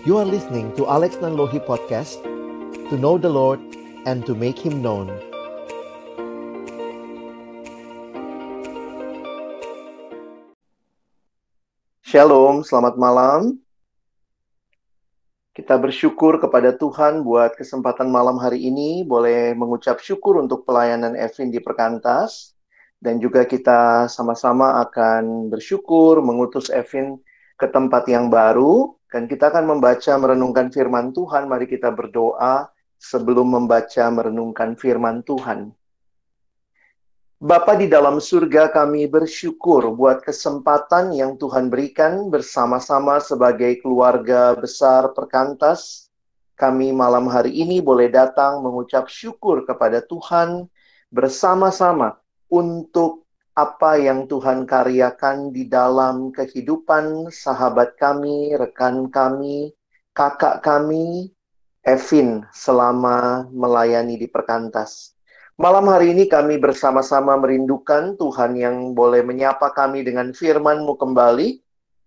You are listening to Alex Nanlohi Podcast To know the Lord and to make Him known. Shalom, selamat malam. Kita bersyukur kepada Tuhan buat kesempatan malam hari ini boleh mengucap syukur untuk pelayanan Evin di Perkantas. Dan juga kita sama-sama akan bersyukur mengutus Evin ke tempat yang baru dan kita akan membaca merenungkan firman Tuhan. Mari kita berdoa sebelum membaca merenungkan firman Tuhan. Bapa di dalam surga kami bersyukur buat kesempatan yang Tuhan berikan bersama-sama sebagai keluarga besar perkantas. Kami malam hari ini boleh datang mengucap syukur kepada Tuhan bersama-sama untuk apa yang Tuhan karyakan di dalam kehidupan sahabat kami, rekan kami, kakak kami, Evin selama melayani di perkantas. Malam hari ini kami bersama-sama merindukan Tuhan yang boleh menyapa kami dengan firman-Mu kembali,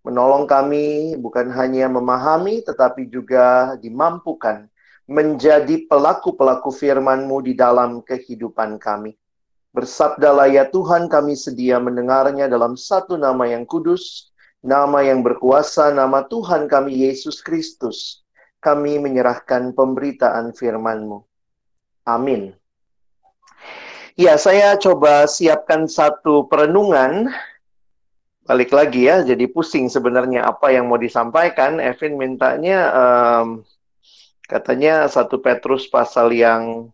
menolong kami bukan hanya memahami tetapi juga dimampukan menjadi pelaku-pelaku firman-Mu di dalam kehidupan kami. Bersabdalah ya Tuhan kami sedia mendengarnya dalam satu nama yang kudus, nama yang berkuasa, nama Tuhan kami Yesus Kristus. Kami menyerahkan pemberitaan firman-Mu. Amin. Ya, saya coba siapkan satu perenungan. Balik lagi ya, jadi pusing sebenarnya apa yang mau disampaikan. Evin mintanya um, katanya satu Petrus pasal yang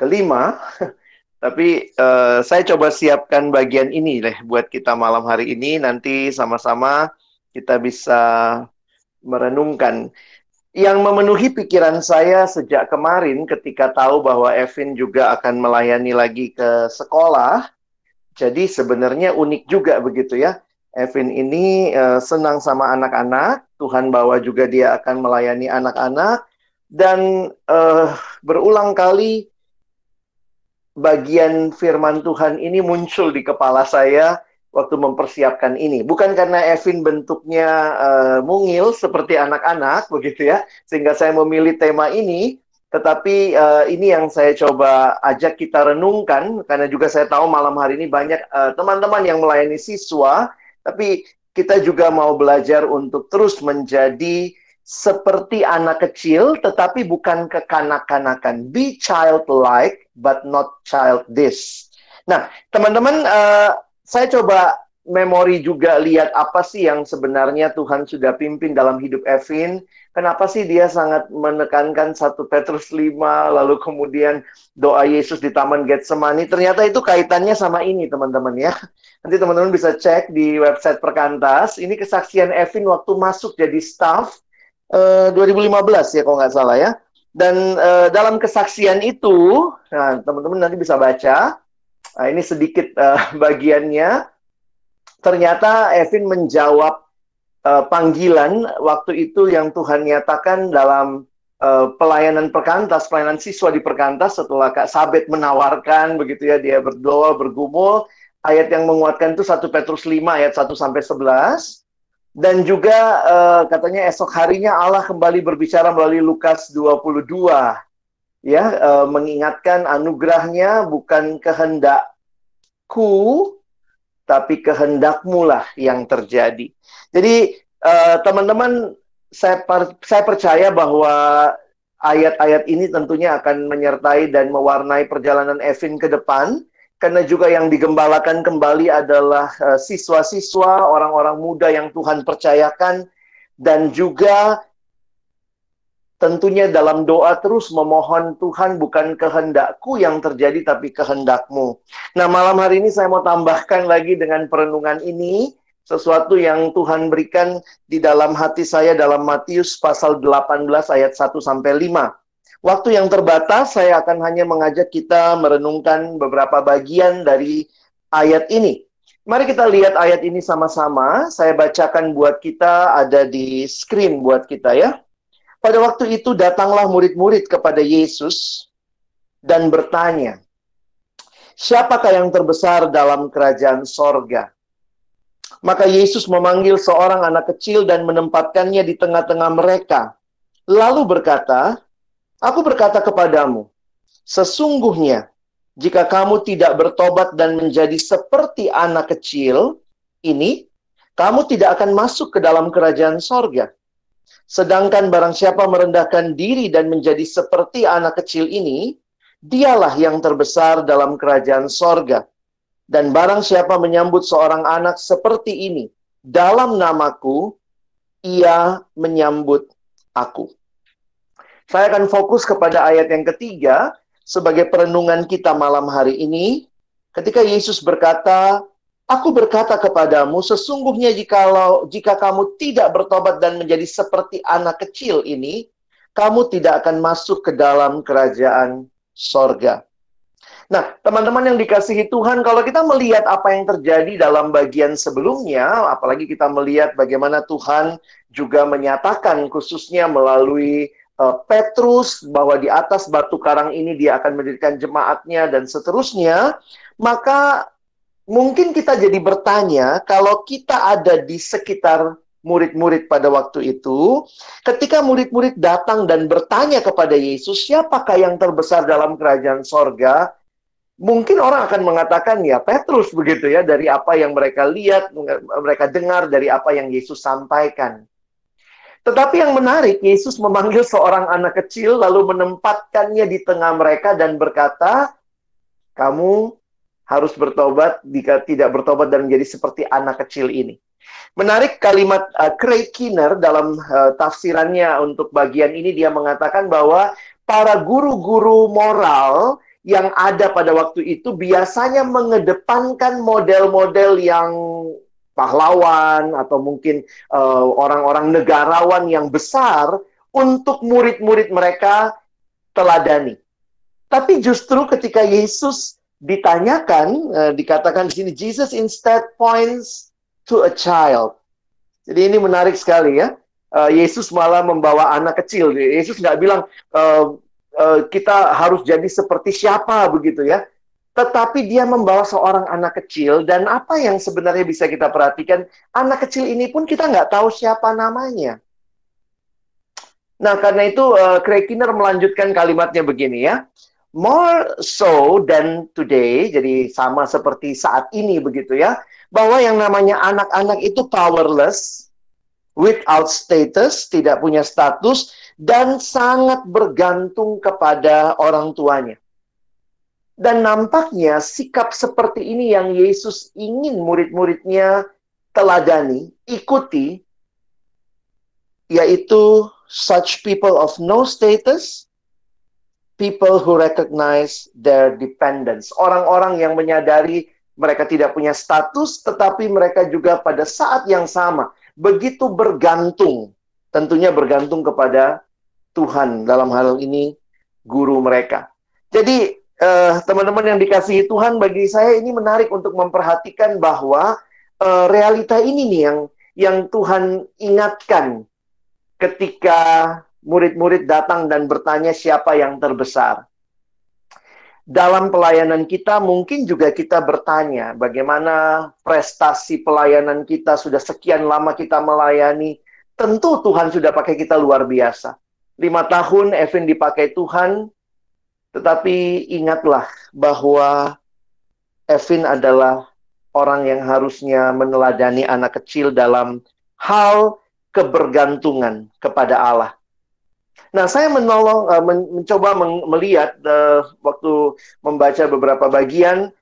kelima. Tapi uh, saya coba siapkan bagian ini deh buat kita malam hari ini. Nanti sama-sama kita bisa merenungkan yang memenuhi pikiran saya sejak kemarin ketika tahu bahwa Evin juga akan melayani lagi ke sekolah. Jadi sebenarnya unik juga begitu ya. Evin ini uh, senang sama anak-anak, Tuhan bawa juga dia akan melayani anak-anak dan uh, berulang kali bagian firman Tuhan ini muncul di kepala saya waktu mempersiapkan ini. Bukan karena Evin bentuknya uh, mungil seperti anak-anak begitu ya, sehingga saya memilih tema ini. Tetapi uh, ini yang saya coba ajak kita renungkan karena juga saya tahu malam hari ini banyak eh, teman-teman uh, yang melayani siswa, tapi kita juga mau belajar untuk terus menjadi seperti anak kecil tetapi bukan kekanak-kanakan. Be childlike but not childish. Nah, teman-teman uh, saya coba memori juga lihat apa sih yang sebenarnya Tuhan sudah pimpin dalam hidup Evin. Kenapa sih dia sangat menekankan satu Petrus 5, lalu kemudian doa Yesus di Taman Getsemani. Ternyata itu kaitannya sama ini teman-teman ya. Nanti teman-teman bisa cek di website Perkantas. Ini kesaksian Evin waktu masuk jadi staff eh, 2015 ya kalau nggak salah ya. Dan uh, dalam kesaksian itu, nah teman-teman nanti bisa baca, Nah, ini sedikit uh, bagiannya. Ternyata Evin menjawab uh, panggilan waktu itu yang Tuhan nyatakan dalam uh, pelayanan perkantas, pelayanan siswa di perkantas setelah Kak Sabet menawarkan begitu ya dia berdoa, bergumul, ayat yang menguatkan itu 1 Petrus 5 ayat 1 sampai 11 dan juga uh, katanya esok harinya Allah kembali berbicara melalui Lukas 22 ya uh, mengingatkan anugerahnya bukan kehendakku tapi kehendakmu lah yang terjadi. Jadi uh, teman-teman saya per, saya percaya bahwa ayat-ayat ini tentunya akan menyertai dan mewarnai perjalanan Evin ke depan karena juga yang digembalakan kembali adalah uh, siswa-siswa, orang-orang muda yang Tuhan percayakan dan juga tentunya dalam doa terus memohon Tuhan bukan kehendakku yang terjadi tapi kehendakmu. Nah malam hari ini saya mau tambahkan lagi dengan perenungan ini sesuatu yang Tuhan berikan di dalam hati saya dalam Matius pasal 18 ayat 1 sampai 5. Waktu yang terbatas saya akan hanya mengajak kita merenungkan beberapa bagian dari ayat ini. Mari kita lihat ayat ini sama-sama. Saya bacakan buat kita ada di screen buat kita ya. Pada waktu itu datanglah murid-murid kepada Yesus dan bertanya, Siapakah yang terbesar dalam kerajaan sorga? Maka Yesus memanggil seorang anak kecil dan menempatkannya di tengah-tengah mereka. lalu berkata, Aku berkata kepadamu, sesungguhnya jika kamu tidak bertobat dan menjadi seperti anak kecil ini, kamu tidak akan masuk ke dalam kerajaan sorga. Sedangkan barang siapa merendahkan diri dan menjadi seperti anak kecil ini, dialah yang terbesar dalam kerajaan sorga. Dan barang siapa menyambut seorang anak seperti ini dalam namaku, ia menyambut aku. Saya akan fokus kepada ayat yang ketiga sebagai perenungan kita malam hari ini. Ketika Yesus berkata, Aku berkata kepadamu, sesungguhnya jikalau jika kamu tidak bertobat dan menjadi seperti anak kecil ini, kamu tidak akan masuk ke dalam kerajaan sorga. Nah, teman-teman yang dikasihi Tuhan, kalau kita melihat apa yang terjadi dalam bagian sebelumnya, apalagi kita melihat bagaimana Tuhan juga menyatakan khususnya melalui uh, Petrus bahwa di atas batu karang ini dia akan mendirikan jemaatnya dan seterusnya, maka mungkin kita jadi bertanya kalau kita ada di sekitar murid-murid pada waktu itu, ketika murid-murid datang dan bertanya kepada Yesus, siapakah yang terbesar dalam kerajaan sorga? Mungkin orang akan mengatakan ya Petrus begitu ya dari apa yang mereka lihat, mereka dengar dari apa yang Yesus sampaikan. Tetapi yang menarik, Yesus memanggil seorang anak kecil lalu menempatkannya di tengah mereka dan berkata, "Kamu harus bertobat jika tidak bertobat dan menjadi seperti anak kecil ini." Menarik kalimat uh, Craig Kinner dalam uh, tafsirannya untuk bagian ini dia mengatakan bahwa para guru-guru moral yang ada pada waktu itu biasanya mengedepankan model-model yang pahlawan atau mungkin eh, orang-orang uh, negarawan yang besar untuk murid-murid mereka teladani. Tapi justru ketika Yesus ditanyakan, uh, dikatakan di sini Jesus instead points to a child. Jadi ini menarik sekali ya. Uh, Yesus malah membawa anak kecil. Yesus nggak bilang uh, Eh, kita harus jadi seperti siapa begitu ya. Tetapi dia membawa seorang anak kecil dan apa yang sebenarnya bisa kita perhatikan, anak kecil ini pun kita nggak tahu siapa namanya. Nah, karena itu uh, Craig Kinner melanjutkan kalimatnya begini ya. More so than today, jadi sama seperti saat ini begitu ya, bahwa yang namanya anak-anak itu powerless, without status, tidak punya status, dan sangat bergantung kepada orang tuanya. Dan nampaknya sikap seperti ini yang Yesus ingin murid-muridnya teladani, ikuti, yaitu such people of no status, people who recognize their dependence. Orang-orang yang menyadari mereka tidak punya status, tetapi mereka juga pada saat yang sama begitu bergantung, tentunya bergantung kepada Tuhan dalam hal ini guru mereka. Jadi eh, teman-teman yang dikasihi Tuhan bagi saya ini menarik untuk memperhatikan bahwa uh, realita ini nih yang yang Tuhan ingatkan ketika murid-murid datang dan bertanya siapa yang terbesar. Dalam pelayanan kita mungkin juga kita bertanya bagaimana prestasi pelayanan kita sudah sekian lama kita melayani. Tentu Tuhan sudah pakai kita luar biasa lima tahun Evin dipakai Tuhan, tetapi ingatlah bahwa Evin adalah orang yang harusnya meneladani anak kecil dalam hal kebergantungan kepada Allah. Nah, saya menolong, men mencoba melihat uh, waktu membaca beberapa bagian,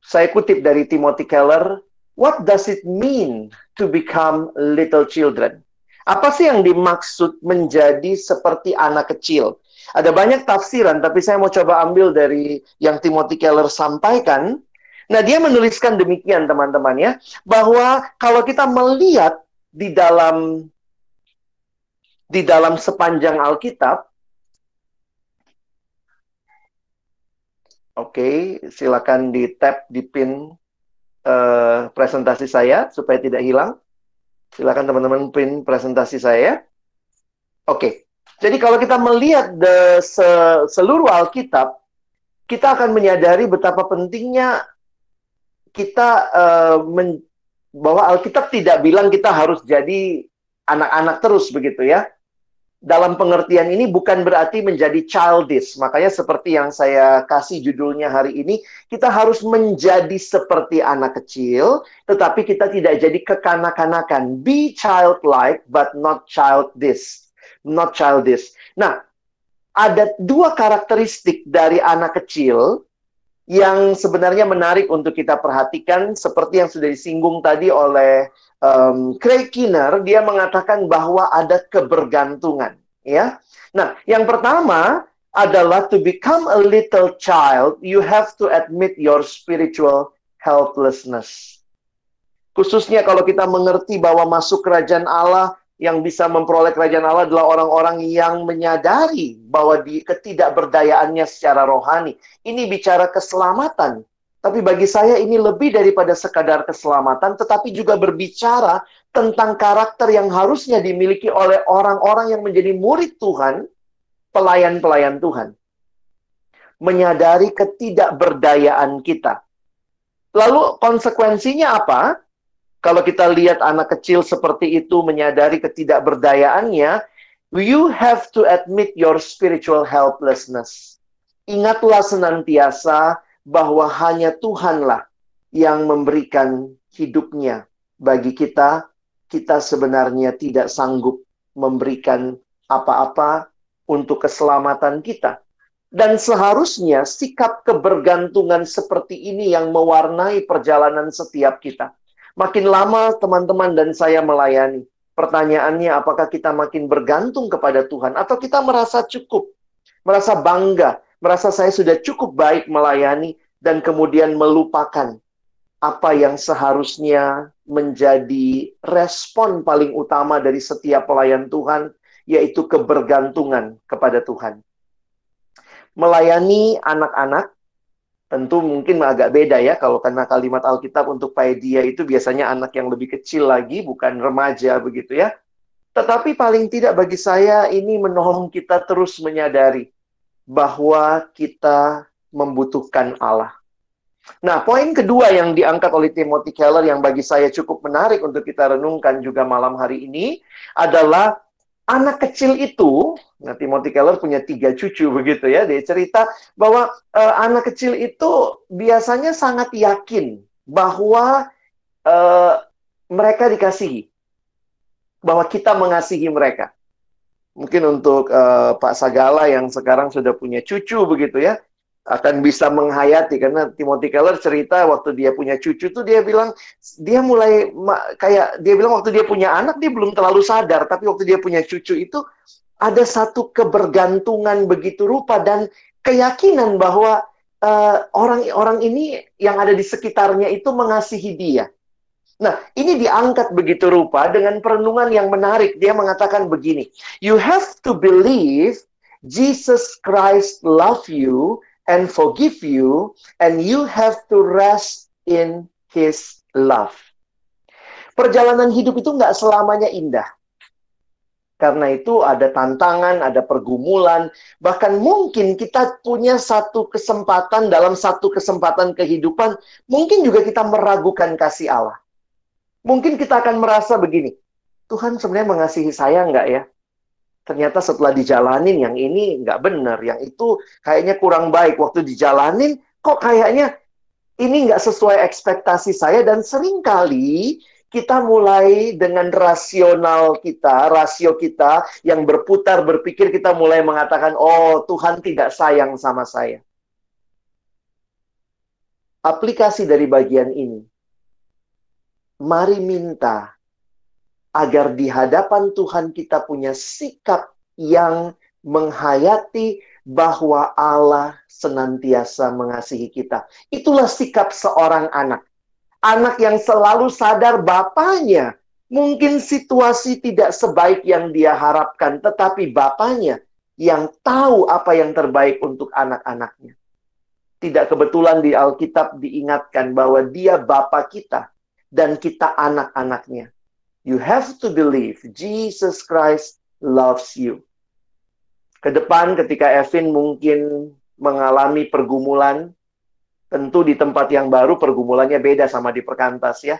saya kutip dari Timothy Keller, what does it mean to become little children? Apa sih yang dimaksud menjadi seperti anak kecil? Ada banyak tafsiran, tapi saya mau coba ambil dari yang Timothy Keller sampaikan. Nah, dia menuliskan demikian, teman-teman ya, bahwa kalau kita melihat di dalam di dalam sepanjang Alkitab, Oke, silakan di tap di pin uh, presentasi saya supaya tidak hilang. Silakan teman-teman print presentasi saya. Oke. Jadi kalau kita melihat the, se, seluruh Alkitab, kita akan menyadari betapa pentingnya kita uh, men, bahwa Alkitab tidak bilang kita harus jadi anak-anak terus begitu ya. dalam pengertian ini bukan berarti menjadi childish. Makanya seperti yang saya kasih judulnya hari ini, kita harus menjadi seperti anak kecil, tetapi kita tidak jadi kekanak-kanakan. Be childlike but not childish. Not childish. Nah, ada dua karakteristik dari anak kecil yang sebenarnya menarik untuk kita perhatikan seperti yang sudah disinggung tadi oleh um, Craig Kinner, dia mengatakan bahwa ada kebergantungan, ya. Nah, yang pertama adalah to become a little child, you have to admit your spiritual helplessness. Khususnya kalau kita mengerti bahwa masuk kerajaan Allah yang bisa memperoleh kerajaan Allah adalah orang-orang yang menyadari bahwa di ketidakberdayaannya secara rohani. Ini bicara keselamatan, tapi bagi saya ini lebih daripada sekadar keselamatan, tetapi juga berbicara tentang karakter yang harusnya dimiliki oleh orang-orang yang menjadi murid Tuhan, pelayan-pelayan Tuhan. Menyadari ketidakberdayaan kita. Lalu konsekuensinya apa? Kalau kita lihat anak kecil seperti itu menyadari ketidakberdayaannya, you have to admit your spiritual helplessness. Ingatlah senantiasa bahwa hanya Tuhanlah yang memberikan hidupnya bagi kita. Kita sebenarnya tidak sanggup memberikan apa-apa untuk keselamatan kita. Dan seharusnya sikap kebergantungan seperti ini yang mewarnai perjalanan setiap kita. Makin lama teman-teman dan saya melayani, pertanyaannya apakah kita makin bergantung kepada Tuhan atau kita merasa cukup, merasa bangga merasa saya sudah cukup baik melayani dan kemudian melupakan apa yang seharusnya menjadi respon paling utama dari setiap pelayan Tuhan, yaitu kebergantungan kepada Tuhan. Melayani anak-anak tentu mungkin agak beda ya kalau karena kalimat Alkitab untuk paidia itu biasanya anak yang lebih kecil lagi bukan remaja begitu ya. Tetapi paling tidak bagi saya ini menolong kita terus menyadari bahwa kita membutuhkan Allah. Nah, poin kedua yang diangkat oleh Timothy Keller yang bagi saya cukup menarik untuk kita renungkan juga malam hari ini adalah anak kecil itu, nah Timothy Keller punya tiga cucu begitu ya, dia cerita bahwa uh, anak kecil itu biasanya sangat yakin bahwa uh, mereka dikasihi, bahwa kita mengasihi mereka. Mungkin untuk uh, Pak Sagala yang sekarang sudah punya cucu begitu ya akan bisa menghayati. Karena Timothy Keller cerita waktu dia punya cucu tuh dia bilang dia mulai kayak dia bilang waktu dia punya anak dia belum terlalu sadar. Tapi waktu dia punya cucu itu ada satu kebergantungan begitu rupa dan keyakinan bahwa eh, orang-orang uh, ini yang ada di sekitarnya itu mengasihi dia. Nah, ini diangkat begitu rupa dengan perenungan yang menarik. Dia mengatakan begini, You have to believe Jesus Christ love you and forgive you, and you have to rest in His love. Perjalanan hidup itu nggak selamanya indah. Karena itu ada tantangan, ada pergumulan, bahkan mungkin kita punya satu kesempatan dalam satu kesempatan kehidupan, mungkin juga kita meragukan kasih Allah. Mungkin kita akan merasa begini, Tuhan sebenarnya mengasihi saya enggak ya? Ternyata setelah dijalanin yang ini nggak benar, yang itu kayaknya kurang baik. Waktu dijalanin kok kayaknya ini nggak sesuai ekspektasi saya dan sering kali kita mulai dengan rasional kita, rasio kita yang berputar berpikir kita mulai mengatakan, oh Tuhan tidak sayang sama saya. Aplikasi dari bagian ini mari minta agar di hadapan Tuhan kita punya sikap yang menghayati bahwa Allah senantiasa mengasihi kita. Itulah sikap seorang anak. Anak yang selalu sadar bapaknya. Mungkin situasi tidak sebaik yang dia harapkan, tetapi bapaknya yang tahu apa yang terbaik untuk anak-anaknya. Tidak kebetulan di Alkitab diingatkan bahwa dia bapak kita dan kita anak-anaknya. You have to believe Jesus Christ loves you. Ke depan ketika Evin mungkin mengalami pergumulan, tentu di tempat yang baru pergumulannya beda sama di perkantas ya.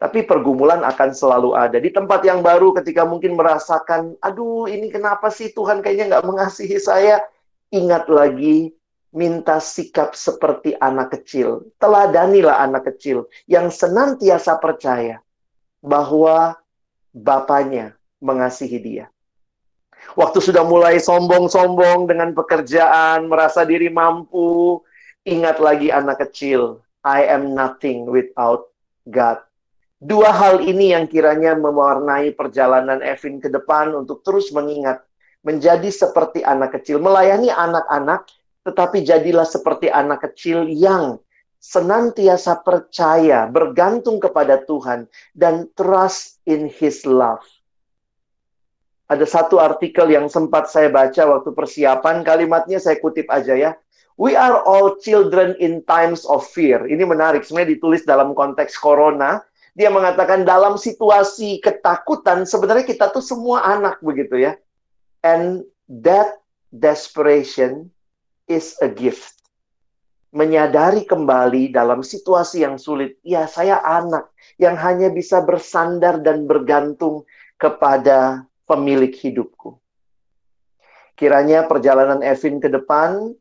Tapi pergumulan akan selalu ada. Di tempat yang baru ketika mungkin merasakan, aduh ini kenapa sih Tuhan kayaknya nggak mengasihi saya. Ingat lagi, minta sikap seperti anak kecil. Teladanilah anak kecil yang senantiasa percaya bahwa Bapaknya mengasihi dia. Waktu sudah mulai sombong-sombong dengan pekerjaan, merasa diri mampu, ingat lagi anak kecil, I am nothing without God. Dua hal ini yang kiranya mewarnai perjalanan Evin ke depan untuk terus mengingat, menjadi seperti anak kecil, melayani anak-anak, tetapi jadilah seperti anak kecil yang senantiasa percaya, bergantung kepada Tuhan, dan trust in His love. Ada satu artikel yang sempat saya baca waktu persiapan, kalimatnya saya kutip aja ya. We are all children in times of fear. Ini menarik, sebenarnya ditulis dalam konteks corona, dia mengatakan dalam situasi ketakutan sebenarnya kita tuh semua anak begitu ya. And that desperation is a gift. Menyadari kembali dalam situasi yang sulit, ya saya anak yang hanya bisa bersandar dan bergantung kepada pemilik hidupku. Kiranya perjalanan Evin ke depan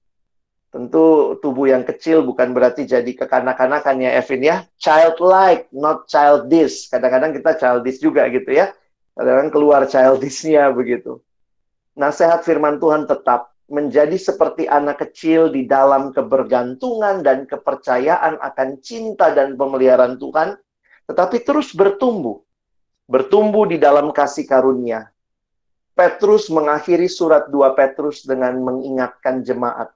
Tentu tubuh yang kecil bukan berarti jadi kekanak-kanakan ya Evin ya. Childlike, not childish. Kadang-kadang kita childish juga gitu ya. Kadang-kadang keluar childishnya begitu. Nasihat firman Tuhan tetap menjadi seperti anak kecil di dalam kebergantungan dan kepercayaan akan cinta dan pemeliharaan Tuhan, tetapi terus bertumbuh. Bertumbuh di dalam kasih karunia. Petrus mengakhiri surat 2 Petrus dengan mengingatkan jemaat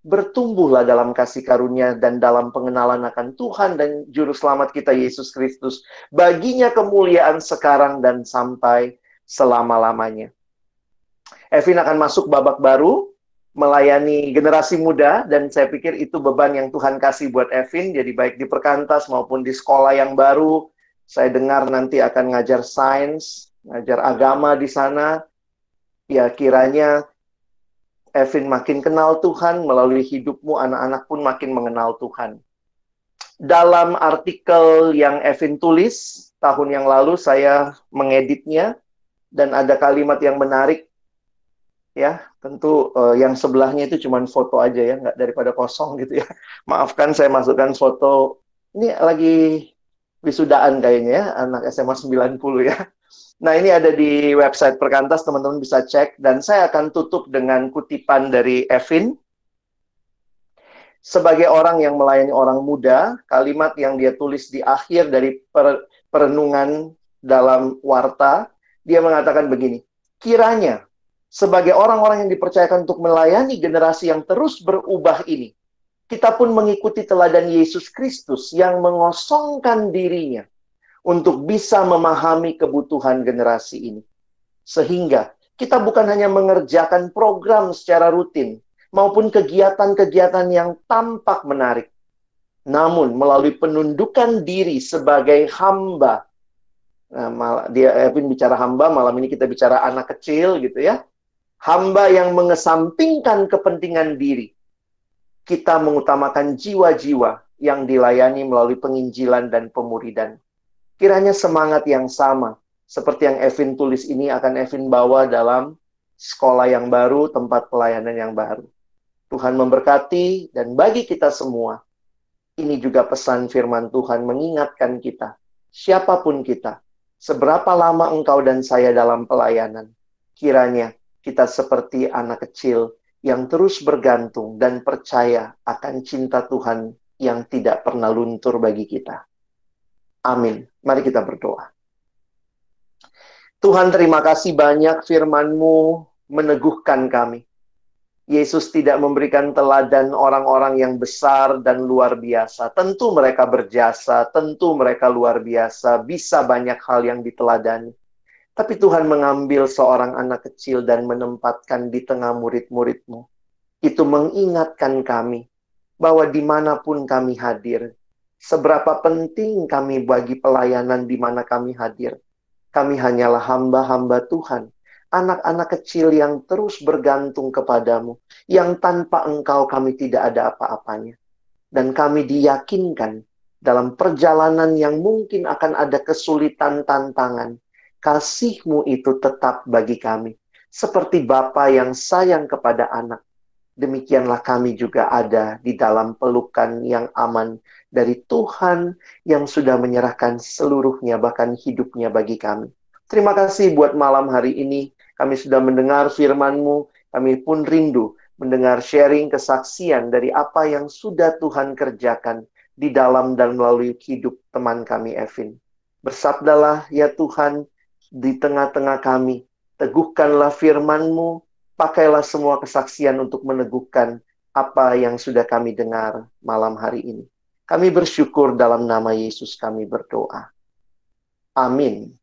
bertumbuhlah dalam kasih karunia dan dalam pengenalan akan Tuhan dan Juru Selamat kita Yesus Kristus. Baginya kemuliaan sekarang dan sampai selama-lamanya. Evin akan masuk babak baru, melayani generasi muda, dan saya pikir itu beban yang Tuhan kasih buat Evin, jadi baik di perkantas maupun di sekolah yang baru. Saya dengar nanti akan ngajar sains, ngajar agama di sana. Ya kiranya Evin makin kenal Tuhan, melalui hidupmu anak-anak pun makin mengenal Tuhan. Dalam artikel yang Evin tulis tahun yang lalu saya mengeditnya dan ada kalimat yang menarik ya tentu uh, yang sebelahnya itu cuma foto aja ya nggak daripada kosong gitu ya maafkan saya masukkan foto ini lagi wisudaan kayaknya ya anak SMA 90 ya Nah, ini ada di website Perkantas, teman-teman bisa cek. Dan saya akan tutup dengan kutipan dari Evin. Sebagai orang yang melayani orang muda, kalimat yang dia tulis di akhir dari per, perenungan dalam warta, dia mengatakan begini, kiranya sebagai orang-orang yang dipercayakan untuk melayani generasi yang terus berubah ini, kita pun mengikuti teladan Yesus Kristus yang mengosongkan dirinya untuk bisa memahami kebutuhan generasi ini. Sehingga kita bukan hanya mengerjakan program secara rutin maupun kegiatan-kegiatan yang tampak menarik, namun melalui penundukan diri sebagai hamba. Nah, dia Evin bicara hamba, malam ini kita bicara anak kecil gitu ya. Hamba yang mengesampingkan kepentingan diri. Kita mengutamakan jiwa-jiwa yang dilayani melalui penginjilan dan pemuridan. Kiranya semangat yang sama seperti yang Evin tulis ini akan Evin bawa dalam sekolah yang baru, tempat pelayanan yang baru. Tuhan memberkati dan bagi kita semua, ini juga pesan firman Tuhan mengingatkan kita, siapa pun kita, seberapa lama engkau dan saya dalam pelayanan, kiranya kita seperti anak kecil yang terus bergantung dan percaya akan cinta Tuhan yang tidak pernah luntur bagi kita. Amin. Mari kita berdoa. Tuhan terima kasih banyak firman-Mu meneguhkan kami. Yesus tidak memberikan teladan orang-orang yang besar dan luar biasa. Tentu mereka berjasa, tentu mereka luar biasa, bisa banyak hal yang diteladani. Tapi Tuhan mengambil seorang anak kecil dan menempatkan di tengah murid-murid-Mu. Itu mengingatkan kami bahwa di mana pun kami hadir, seberapa penting kami bagi pelayanan di mana kami hadir. Kami hanyalah hamba-hamba Tuhan, anak-anak kecil yang terus bergantung kepadamu, yang tanpa engkau kami tidak ada apa-apanya. Dan kami diyakinkan dalam perjalanan yang mungkin akan ada kesulitan tantangan, kasihmu itu tetap bagi kami. Seperti Bapa yang sayang kepada anak, demikianlah kami juga ada di dalam pelukan yang aman dari Tuhan yang sudah menyerahkan seluruhnya bahkan hidupnya bagi kami. Terima kasih buat malam hari ini. Kami sudah mendengar firman-Mu, kami pun rindu mendengar sharing kesaksian dari apa yang sudah Tuhan kerjakan di dalam dan melalui hidup teman kami Evin. Bersabdalah ya Tuhan di tengah-tengah kami. Teguhkanlah firman-Mu, pakailah semua kesaksian untuk meneguhkan apa yang sudah kami dengar malam hari ini. Kami bersyukur dalam nama Yesus kami berdoa. Amin.